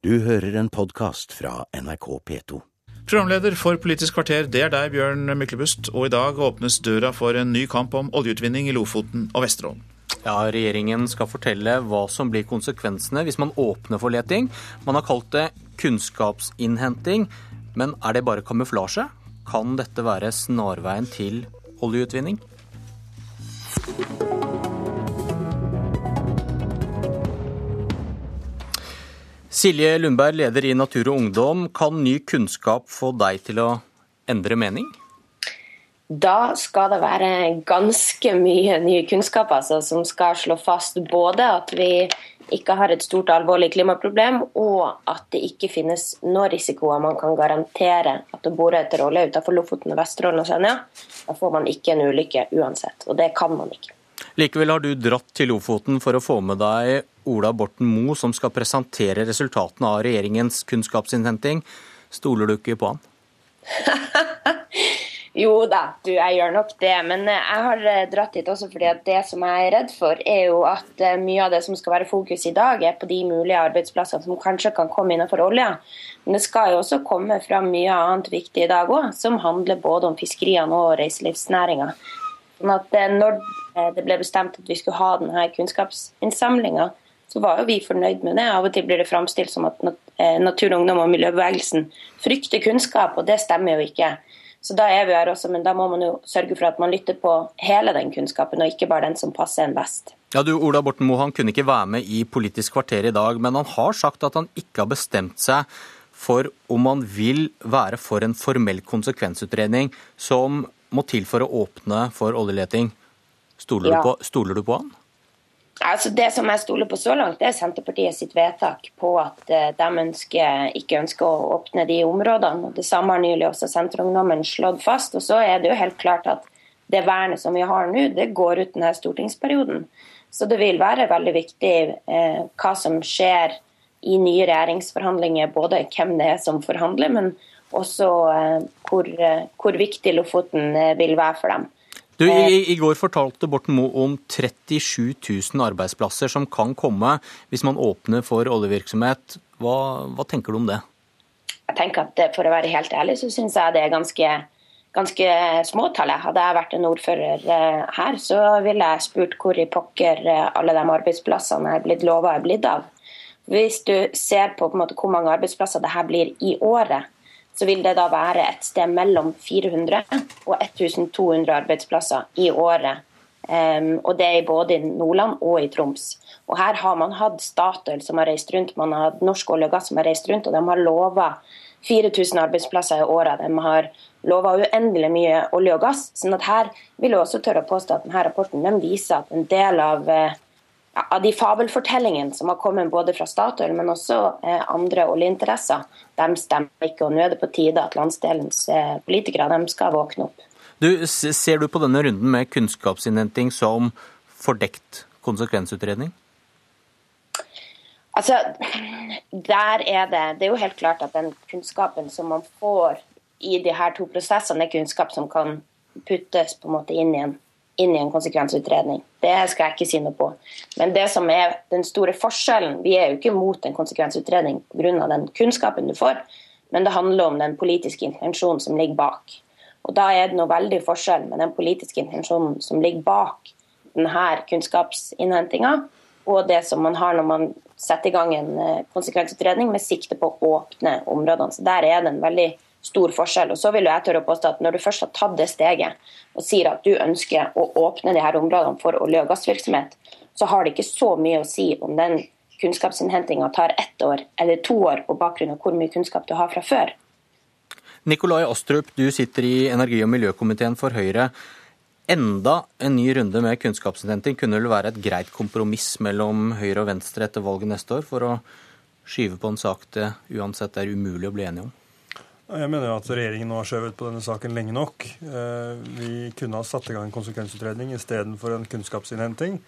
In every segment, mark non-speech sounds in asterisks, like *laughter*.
Du hører en podkast fra NRK P2. Programleder for Politisk kvarter, det er deg, Bjørn Myklebust. Og i dag åpnes døra for en ny kamp om oljeutvinning i Lofoten og Vesterålen. Ja, Regjeringen skal fortelle hva som blir konsekvensene hvis man åpner for leting. Man har kalt det kunnskapsinnhenting, men er det bare kamuflasje? Kan dette være snarveien til oljeutvinning? Silje Lundberg, leder i Natur og Ungdom. Kan ny kunnskap få deg til å endre mening? Da skal det være ganske mye ny kunnskap altså, som skal slå fast både at vi ikke har et stort alvorlig klimaproblem, og at det ikke finnes noen risikoer man kan garantere at å bore etter olje utenfor Lofoten, Vesterålen og Senja, da får man ikke en ulykke uansett. Og det kan man ikke. Likevel har du dratt til Lofoten for å få med deg Ola Borten Moe, som skal presentere resultatene av regjeringens kunnskapsinnhenting. Stoler du ikke på han? *laughs* Jo da, du, jeg gjør nok det. Men jeg har eh, dratt hit også fordi at det som jeg er redd for, er jo at eh, mye av det som skal være fokus i dag, er på de mulige arbeidsplassene som kanskje kan komme innenfor olja. Men det skal jo også komme fram mye annet viktig i dag òg, som handler både om fiskeriene og reiselivsnæringa. Sånn at når det ble bestemt at vi skulle ha denne kunnskapsinnsamlinga, så var jo vi fornøyd med det. Av og til blir det framstilt som at Natur og Ungdom og miljøbevegelsen frykter kunnskap, og det stemmer jo ikke. Så da er vi her også, men da må man jo sørge for at man lytter på hele den kunnskapen, og ikke bare den som passer en best. Ja, du, Ola Borten Moe han kunne ikke være med i Politisk kvarter i dag, men han har sagt at han ikke har bestemt seg for om han vil være for en formell konsekvensutredning som må til for å åpne for oljeleting. Stoler, ja. du, på, stoler du på han? Altså Det som jeg stoler på så langt, det er Senterpartiet sitt vedtak på at eh, de ønsker, ikke ønsker å åpne de områdene. Det samme har nylig også Senterungdommen slått fast. Og så er det jo helt klart at det vernet som vi har nå, det går ut denne stortingsperioden. Så det vil være veldig viktig eh, hva som skjer i nye regjeringsforhandlinger. Både hvem det er som forhandler, men også eh, hvor, eh, hvor viktig Lofoten eh, vil være for dem. Du, i, I går fortalte Borten Moe om 37 000 arbeidsplasser som kan komme hvis man åpner for oljevirksomhet. Hva, hva tenker du om det? Jeg tenker at For å være helt ærlig så syns jeg det er ganske, ganske småtall. Hadde jeg vært en ordfører her, så ville jeg spurt hvor i pokker alle de arbeidsplassene er blitt lova er blitt av. Hvis du ser på, på måte, hvor mange arbeidsplasser det her blir i året, så vil det da være et sted mellom 400 og 1200 arbeidsplasser i året. Um, og det er både i Nordland og i Troms. Og Her har man hatt Statoil som har reist rundt, man har hatt Norsk olje og gass som har reist rundt, og de har lova 4000 arbeidsplasser i året. De har lova uendelig mye olje og gass. sånn at her vil jeg også tørre å påstå at denne rapporten den viser at en del av uh, av de fabelfortellingene som har kommet både fra Statoil, men også eh, andre oljeinteresser, de stemmer ikke. og Nå er det på tide at landsdelens eh, politikere de skal våkne opp. Du, ser du på denne runden med kunnskapsinnhenting som fordekt konsekvensutredning? Altså, der er det Det er jo helt klart at den kunnskapen som man får i de her to prosessene, er kunnskap som kan puttes på en måte inn i en inn i en konsekvensutredning. Det skal jeg ikke si noe på. Men det som er den store forskjellen, vi er jo ikke mot en konsekvensutredning pga. den kunnskapen du får, men det handler om den politiske intensjonen som ligger bak. Og Da er det noe veldig forskjell med den politiske intensjonen som ligger bak denne kunnskapsinnhentinga, og det som man har når man setter i gang en eh, konsekvensutredning med sikte på å åpne områdene. Så Der er det en veldig stor forskjell. Og så vil jeg tørre å påstå at Når du først har tatt det steget og sier at du ønsker å åpne de her områdene for olje- og gassvirksomhet, så har det ikke så mye å si om den kunnskapsinnhentinga tar ett år eller to år på bakgrunn av hvor mye kunnskap du har fra før. Nikolai Astrup, du sitter i energi- og miljøkomiteen for Høyre. Enda en ny runde med kunnskapsinnhenting kunne vel være et greit kompromiss mellom Høyre og Venstre etter valget neste år, for å skyve på en sak det uansett er umulig å bli enige om? Jeg mener at regjeringen nå har skjøvet på denne saken lenge nok. Eh, vi kunne ha satt i gang en konsekvensutredning istedenfor en kunnskapsinnhenting.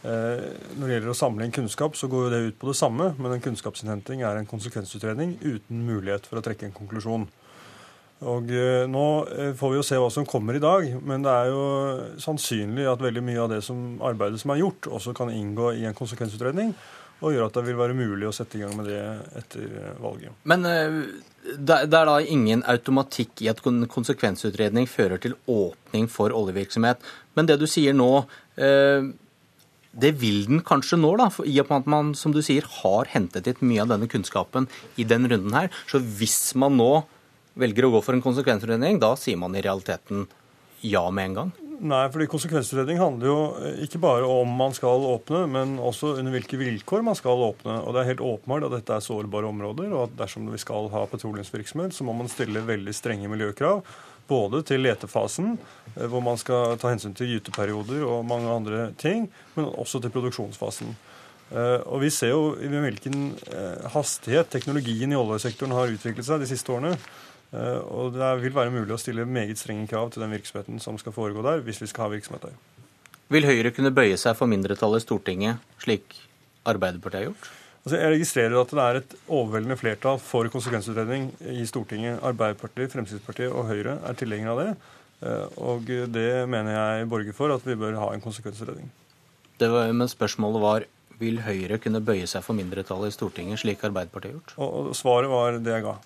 Eh, når det gjelder å samle inn kunnskap, så går jo det ut på det samme, men en kunnskapsinnhenting er en konsekvensutredning uten mulighet for å trekke en konklusjon. Og eh, Nå får vi jo se hva som kommer i dag, men det er jo sannsynlig at veldig mye av det som arbeidet som er gjort, også kan inngå i en konsekvensutredning. Og gjør at det vil være mulig å sette i gang med det etter valget. Men det er da ingen automatikk i at konsekvensutredning fører til åpning for oljevirksomhet. Men det du sier nå, det vil den kanskje nå, da, i og med at man som du sier, har hentet inn mye av denne kunnskapen i den runden her. Så hvis man nå velger å gå for en konsekvensutredning, da sier man i realiteten ja med en gang? Nei, fordi konsekvensutredning handler jo ikke bare om man skal åpne, men også under hvilke vilkår man skal åpne. Og det er helt åpenbart at dette er sårbare områder, og at dersom vi skal ha petroleumsvirksomhet, så må man stille veldig strenge miljøkrav. Både til letefasen, eh, hvor man skal ta hensyn til gyteperioder og mange andre ting, men også til produksjonsfasen. Eh, og Vi ser jo i hvilken eh, hastighet teknologien i oljesektoren har utviklet seg de siste årene. Og Det vil være mulig å stille meget strenge krav til den virksomheten som skal foregå der, hvis vi skal ha virksomhet der. Vil Høyre kunne bøye seg for mindretallet i Stortinget, slik Arbeiderpartiet har gjort? Altså, jeg registrerer at det er et overveldende flertall for konsekvensutredning i Stortinget. Arbeiderpartiet, Fremskrittspartiet og Høyre er tilhengere av det. Eh, og det mener jeg borger for at vi bør ha en konsekvensutredning. Var, men spørsmålet var vil Høyre kunne bøye seg for mindretallet i Stortinget, slik Arbeiderpartiet har gjort? Og, og svaret var det jeg ga.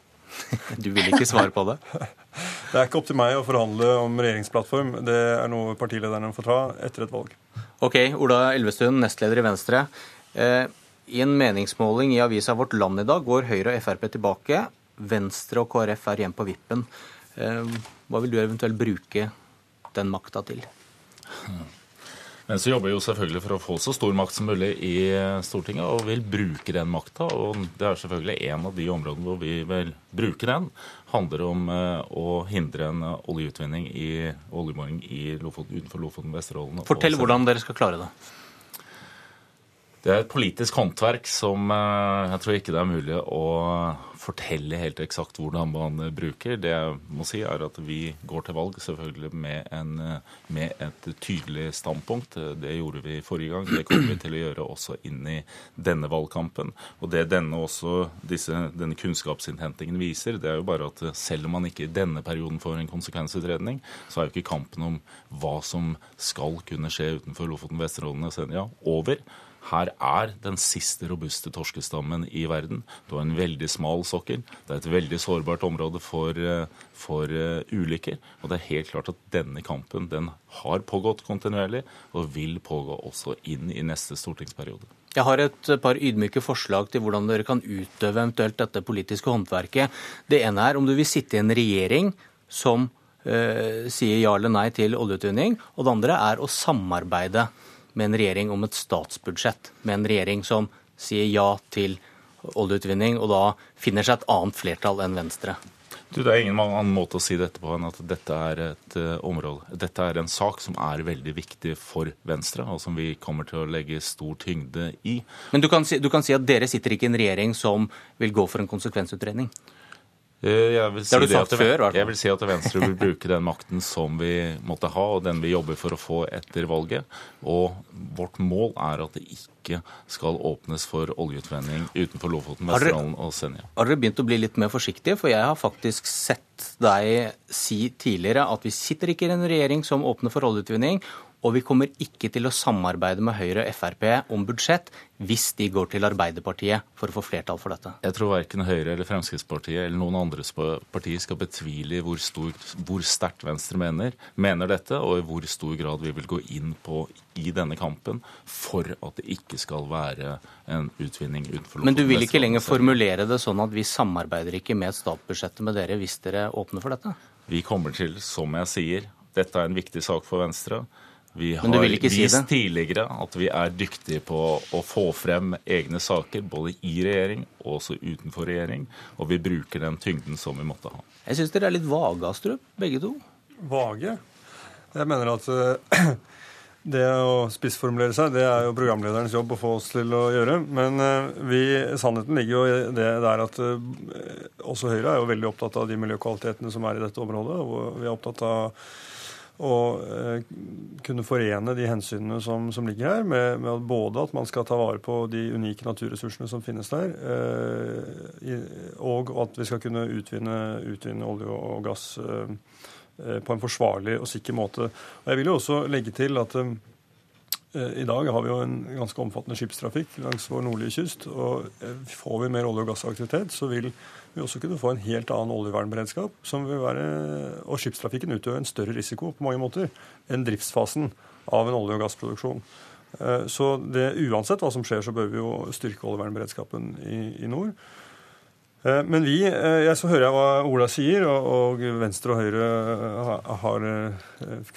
Du vil ikke svare på det? *laughs* det er ikke opp til meg å forhandle om regjeringsplattform. Det er noe partilederne får ta etter et valg. Ok, Ola Elvestuen, nestleder i Venstre. Eh, i en meningsmåling i avisa Vårt Land i dag går Høyre og Frp tilbake. Venstre og KrF er igjen på vippen. Eh, hva vil du eventuelt bruke den makta til? Venstre jobber jo selvfølgelig for å få så stor makt som mulig i Stortinget, og vil bruke den makta. Og det er selvfølgelig en av de områdene hvor vi vil bruke den. handler om eh, å hindre en oljeutvinning i oljeboring utenfor Lofoten Vesterålen. Fortell hvordan dere skal klare det. Det er et politisk håndverk som eh, jeg tror ikke det er mulig å fortelle helt eksakt hvordan man bruker. Det jeg må si er at vi går til valg selvfølgelig med, en, med et tydelig standpunkt. Det gjorde vi forrige gang. Det kommer vi til å gjøre også inn i denne valgkampen. Og det denne, også, disse, denne kunnskapsinnhentingen viser, det er jo bare at selv om man ikke i denne perioden får en konsekvensutredning, så er jo ikke kampen om hva som skal kunne skje utenfor Lofoten, Vesterålen og Senja over. Her er den siste robuste torskestammen i verden. Du har en veldig smal sokkel. Det er et veldig sårbart område for, eh, for uh, ulykker. Og det er helt klart at denne kampen den har pågått kontinuerlig, og vil pågå også inn i neste stortingsperiode. Jeg har et par ydmyke forslag til hvordan dere kan utøve eventuelt dette politiske håndverket. Det ene er om du vil sitte i en regjering som uh, sier ja eller nei til oljeutvinning. Og det andre er å samarbeide med en regjering om et statsbudsjett, med en regjering som sier ja til oljeutvinning, og da finner seg et annet flertall enn Venstre? Du, det er ingen annen måte å si dette på enn at dette er et uh, område. Dette er en sak som er veldig viktig for Venstre, og som vi kommer til å legge stor tyngde i. Men du kan, si, du kan si at dere sitter ikke i en regjering som vil gå for en konsekvensutredning? Eh, jeg vil, si det sagt at, før, jeg vil si at Venstre vil bruke den makten som vi måtte ha, og den vi jobber for å få etter valget. Og vårt mål er at det ikke skal åpnes for oljeutvinning utenfor Lofoten, Vesterålen og Senja. Har dere begynt å bli litt mer forsiktige? For jeg har faktisk sett deg si tidligere at vi sitter ikke i en regjering som åpner for oljeutvinning, og vi kommer ikke til å samarbeide med Høyre og Frp om budsjett hvis de går til Arbeiderpartiet for å få flertall for dette. Jeg tror verken Høyre eller Fremskrittspartiet eller noen andre partier skal betvile hvor, stor, hvor sterkt Venstre mener, mener dette, og i hvor stor grad vi vil gå inn på i denne kampen for at det ikke skal være en utvinning utenfor Lofoten. Men du vil ikke lenger formulere det sånn at vi samarbeider ikke med statsbudsjettet med dere hvis dere åpner for dette? Vi kommer til, som jeg sier, dette er en viktig sak for Venstre. Vi har vist si tidligere at vi er dyktige på å få frem egne saker, både i regjering og også utenfor regjering. Og vi bruker den tyngden som vi måtte ha. Jeg syns dere er litt vage, Astrup, begge to. Vage? Jeg mener at uh, det å spissformulere seg, det er jo programlederens jobb å få oss til å gjøre. Men uh, vi, sannheten ligger jo i det der at uh, også Høyre er jo veldig opptatt av de miljøkvalitetene som er i dette området. og vi er opptatt av og eh, kunne forene de hensynene som, som ligger her, med, med, både at man skal ta vare på de unike naturressursene som finnes der, eh, og at vi skal kunne utvinne, utvinne olje og, gass eh, eh, på en forsvarlig og sikker måte. Og Jeg vil jo også legge til at I dag har vi jo en ganske omfattende skipstrafikk langs vår nordlige kyst. og Får vi mer olje- og gassaktivitet, så vil vi også kunne få en helt annen oljevernberedskap. være, Og skipstrafikken utgjør en større risiko på mange måter enn driftsfasen av en olje- og gassproduksjon. Så det, uansett hva som skjer, så bør vi jo styrke oljevernberedskapen i, i nord. Eh, men vi, eh, jeg så hører jeg hva Ola sier, og Venstre og Høyre eh, har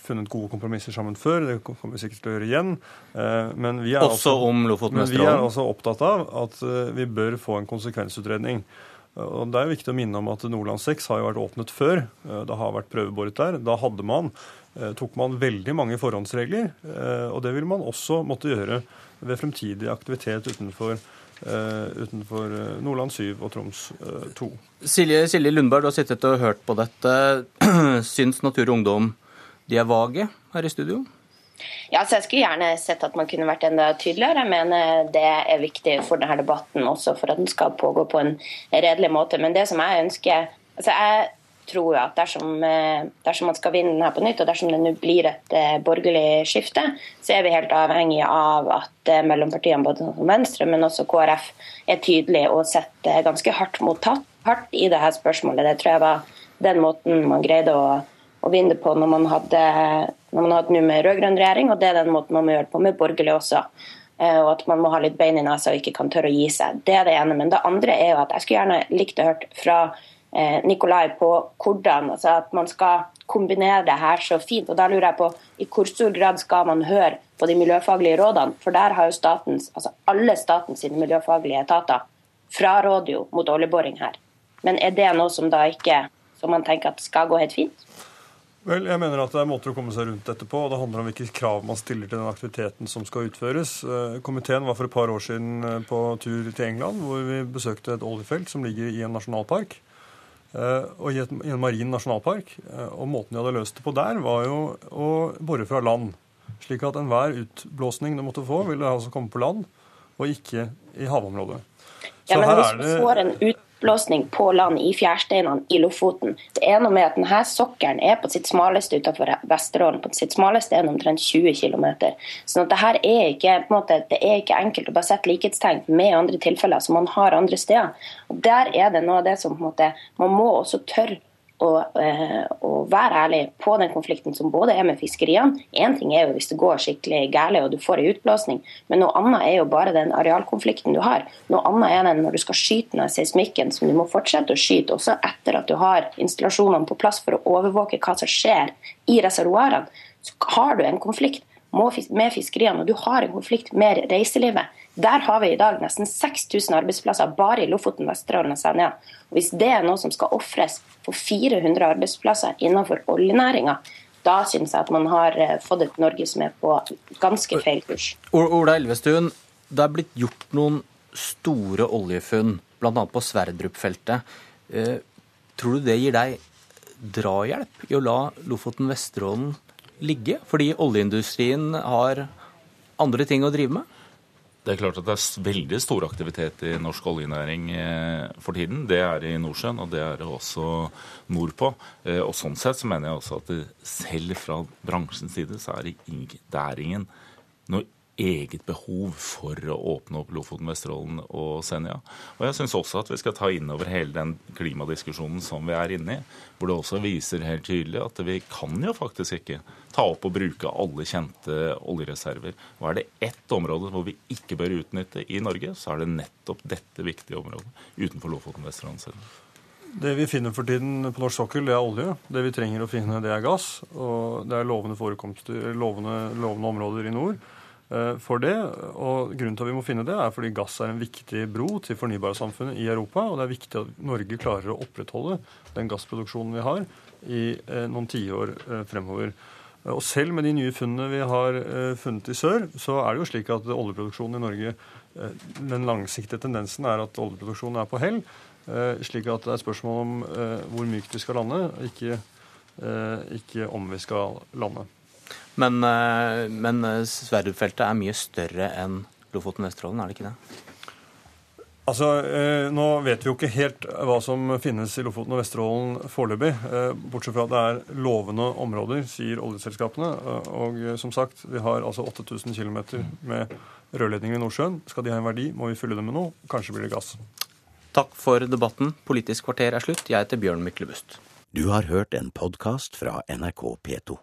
funnet gode kompromisser sammen før. Det kommer vi sikkert til å gjøre igjen. Men vi er, også, også om Lofoten men vi er også opptatt av at vi bør få en konsekvensutredning. Og Det er jo viktig å minne om at Nordland 6 har jo vært åpnet før. Det har vært prøveboret der. Da hadde man, tok man veldig mange forhåndsregler, og det vil man også måtte gjøre ved fremtidig aktivitet utenfor utenfor uh, Nordland 7 og Troms uh, eh, 2. Silje, Silje, Lundberg, du har sittet og hørt på dette. *clears throat* Syns Natur og Ungdom de er vage her i studio? Ja, så Jeg skulle gjerne sett at man kunne vært enda tydeligere. Jeg mener det er viktig for denne debatten, også for at den skal pågå på en redelig måte. Men det som jeg ønsker altså Jeg tror at dersom, eh, dersom, man skal vinne denne på nytt, og dersom det nå blir et eh, borgerlig skifte, så er vi helt avhengige av at eh, mellompartiene, både Venstre, men også KrF, er tydelige og setter ganske hardt mot tatt hardt i dette spørsmålet. Det tror jeg var den måten man greide å, å vinne på når man hadde når man hadde nå med rød-grønn regjering, og det er den måten man må gjøre på med borgerlig også. Og at man må ha litt bein i nesa og ikke kan tørre å gi seg. Det er det ene. Men det andre er jo at jeg skulle gjerne likt å hørt fra Nikolai på hvordan altså at man skal kombinere det her så fint. og Da lurer jeg på i hvor stor grad skal man høre på de miljøfaglige rådene? For der har jo statens, altså alle statens miljøfaglige etater fraråder jo mot oljeboring her. Men er det noe som da ikke som man tenker at skal gå helt fint? Vel, jeg mener at Det er måter å komme seg rundt dette på. og Det handler om hvilke krav man stiller til den aktiviteten som skal utføres. Eh, komiteen var for et par år siden eh, på tur til England, hvor vi besøkte et oljefelt som ligger i en nasjonalpark. Eh, og i, en marin nasjonalpark. Eh, og måten de hadde løst det på der, var jo å bore fra land. Slik at enhver utblåsning du måtte få, ville altså komme på land, og ikke i havområdet. Så ja, men hvis du får en ut oppblåsning på land i fjærsteinene i Lofoten. Det er noe med at denne sokkelen er på sitt smaleste utenfor Vesterålen. På sitt smaleste er den omtrent 20 km. At det her er er ikke enkelt å bare sette likhetstegn med andre tilfeller som man har andre steder. Og Der er det noe av det som på en måte, man må også tørre og, eh, og, være ærlig på den konflikten som både er med fiskeriene. Én ting er jo hvis det går skikkelig galt og du får en utblåsning, men noe annet er jo bare den arealkonflikten du har. Noe annet er den når du skal skyte ned seismikken, som du må fortsette å skyte også etter at du har installasjonene på plass for å overvåke hva som skjer i reservoarene. Så har du en konflikt med fiskeriene, og du har en konflikt med reiselivet. Der har vi i dag nesten 6000 arbeidsplasser bare i Lofoten, Vesterålen og Senja. Og Hvis det er noe som skal ofres for 400 arbeidsplasser innenfor oljenæringa, da syns jeg at man har eh, fått et Norge som er på ganske feil kurs. Ola Elvestuen, det er blitt gjort noen store oljefunn, bl.a. på Sverdrup-feltet. Eh, tror du det gir deg drahjelp i å la Lofoten, Vesterålen ligge? Fordi oljeindustrien har andre ting å drive med? Det er klart at det er veldig stor aktivitet i norsk oljenæring eh, for tiden. Det er i Nordsjøen, og det er det også nordpå. Eh, og sånn sett så mener jeg også at selv fra bransjens side så er det, det er ingen noe eget behov for å åpne opp Lofoten, Vesterålen og Senja. Og jeg syns også at vi skal ta inn over hele den klimadiskusjonen som vi er inne i, hvor det også viser helt tydelig at vi kan jo faktisk ikke ta opp og bruke alle kjente oljereserver. Og er det ett område hvor vi ikke bør utnytte i Norge, så er det nettopp dette viktige området utenfor Lofoten, Vesterålen og Senja. Det vi finner for tiden på norsk sokkel, det er olje. Det vi trenger å finne, det er gass. Og det er lovende, lovende, lovende områder i nord. Eh, for det. Og grunnen til at vi må finne det, er fordi gass er en viktig bro til fornybarsamfunnet i Europa. Og det er viktig at Norge klarer å opprettholde den gassproduksjonen vi har i eh, noen tiår eh, fremover. Og selv med de nye funnene vi har funnet i sør, så er det jo slik at oljeproduksjonen i Norge Den langsiktige tendensen er at oljeproduksjonen er på hell. Slik at det er spørsmål om hvor mykt vi skal lande, ikke, ikke om vi skal lande. Men, eh, men eh, Sverdrup-feltet er mye større enn Lofoten-Vesterålen, er det ikke det? Altså, eh, Nå vet vi jo ikke helt hva som finnes i Lofoten og Vesterålen foreløpig. Bortsett fra at det er lovende områder, sier oljeselskapene. Og som sagt, vi har altså 8000 km med rørledninger i Nordsjøen. Skal de ha en verdi, må vi fylle dem med noe. Kanskje blir det gass. Takk for debatten. Politisk kvarter er slutt. Jeg heter Bjørn Myklebust. Du har hørt en podkast fra NRK P2.